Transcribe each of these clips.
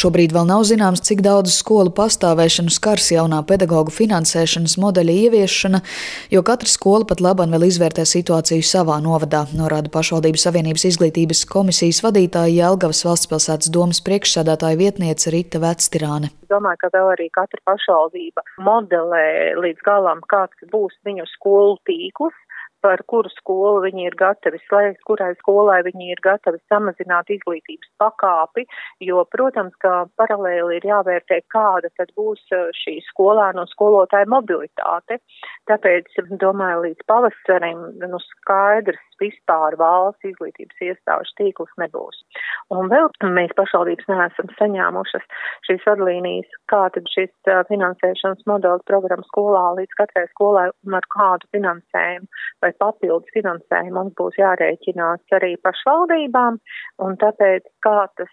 Šobrīd vēl nav zināms, cik daudz skolu pastāvēšanu skars jaunā pedagoģu finansēšanas modeļa ieviešana, jo katra skola pat labam vēl izvērtē situāciju savā novadā, norāda pašvaldības savienības izglītības komisijas vadītāja Jelgavas valstspilsētas domas priekšsādātāja vietniece Rita Vectirāne. Domāju, ka vēl arī katra pašvaldība modelē līdz galam, kāds būs viņu skolu tīkls, par kuru skolu viņi ir gatavi slēgt, kurai skolai viņi ir gatavi samazināt izglītības pakāpi, jo, protams, ka paralēli ir jāvērtē, kāda tad būs uh, šī skolēnu un skolotāja mobilitāte. Tāpēc, domāju, līdz pavasarim, nu, skaidrs vispār valsts izglītības iestāžu tīkls nebūs. Un vēl mēs pašvaldības neesam saņēmušas šīs vadlīnijas, kā tad šis finansēšanas modelis programma skolā līdz katrai skolai un ar kādu finansējumu vai papildus finansējumu mums būs jārēķinās arī pašvaldībām, un tāpēc kā tas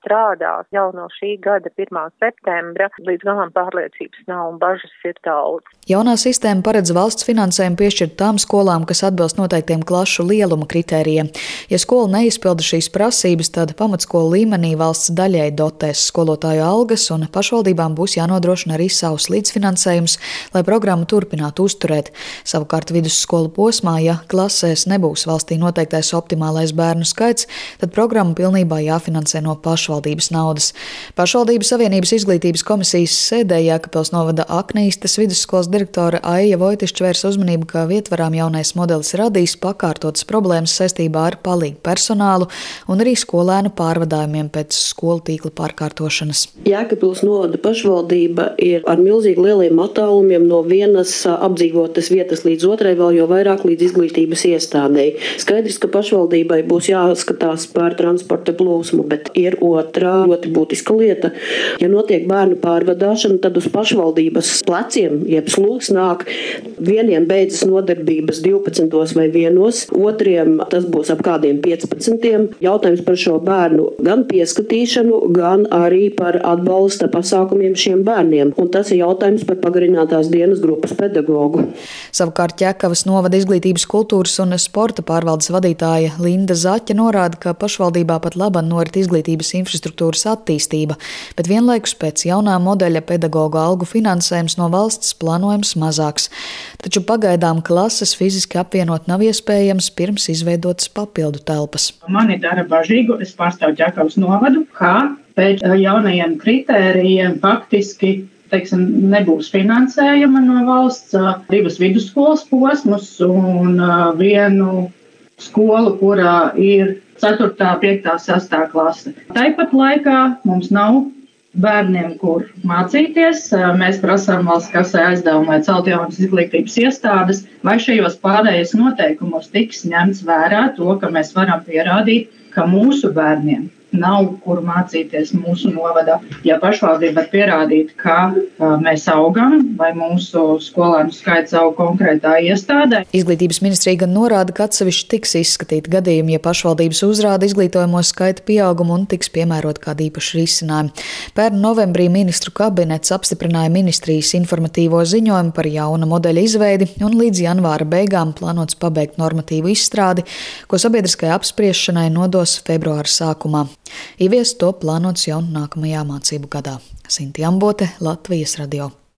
strādās jau no šī gada 1. septembra, līdz galam pārliecības nav un bažas ir daudz. Jaunā sistēma paredz valsts finansējumu piešķirt tām skolām, kas atbilst noteiktiem klašu lieluma kritērijiem. Ja skola neizpilda šīs prasības, tad pamatskolu līmenī valsts daļai dotēs skolotāju algas, un pašvaldībām būs jānodrošina arī savs līdzfinansējums, lai programmu turpinātu uzturēt. Savukārt vidusskolu posmā, ja klasēs nebūs valstī noteiktais optimālais bērnu skaits, tad programma pilnībā jāfinansē no pašvaldības naudas. Pašvaldības Savienības izglītības komisijas sēdē Jēkabils novada Aknīstas vidusskolas direktore Aija Vojtišķa vērs uzmanību, ka vietvarām jaunais modelis radīs pakārtotas problēmas saistībā ar palīgu personālu un arī skolēnu pārvadājumiem pēc skolu tīkla pārkārtošanas. Jēkabils novada pašvaldība ir ar milzīgi lieliem attālumiem no vienas apdzīvotas vietas līdz otrai, vēl jau vairāk līdz izglītības iestādēji. Skaidrs, ka pašvaldībai būs jāskatās par transporta plūsmu, bet ir otrā ļoti būtiska lieta. Ja notiek bērnu pārvadāšana, tad uz pašvaldības pleciem, jeb slūgs nāk, vieniem beidzas nodarbības 12 vai 1, otriem tas būs ap kādiem 15. Jautājums par šo bērnu gan pieskatīšanu, gan arī par atbalsta pasākumiem šiem bērniem. Un tas ir jautājums par pagarinātās dienas grupas pedagogu. Savukārt Ķekavas novada izglītības kultūras un sporta pārvaldes vadītāja Linda Zaķa norāda, ka pašvaldībā pat laba norit izglītības izglītības infrastruktūras attīstība, bet vienlaikus pēc jaunā modeļa pedagoģa algu finansējums no valsts plānojams mazāks. Taču pagaidām klases fiziski apvienot nav iespējams pirms izveidotas papildu telpas. Mani dara bažīgu, es pārstāvu Ķekavas novadu, kā pēc jaunajiem kritērijiem faktiski teiksim, nebūs finansējuma no valsts, divas vidusskolas posmus un vienu skolu, kurā ir 4, 5, 6 klase. Tāpat laikā mums nav bērniem, kur mācīties. Mēs prasām valsts kasē aizdevumu, lai celtu jaunas izglītības iestādes, vai šajos pārējais noteikumos tiks ņemts vērā to, ka mēs varam pierādīt, ka mūsu bērniem nav kur mācīties mūsu novadā. Ja pašvaldība var pierādīt, ka uh, mēs augam vai mūsu skolēnu skaits aug konkrētā iestādē. Izglītības ministrija gan norāda, ka atsevišķi tiks izskatīti gadījumi, ja pašvaldības uzrāda izglītojamo skaita pieaugumu un tiks piemērot kādi īpaši risinājumi. Pērn novembrī ministru kabinets apstiprināja ministrijas informatīvo ziņojumu par jauna modeļa izveidi un līdz janvāra beigām plānots pabeigt normatīvu izstrādi, ko sabiedriskajai apspriešanai nodos februāra sākumā. Ieviest to plānots jau nākamajā mācību gadā. Sinti Ambote, Latvijas radio.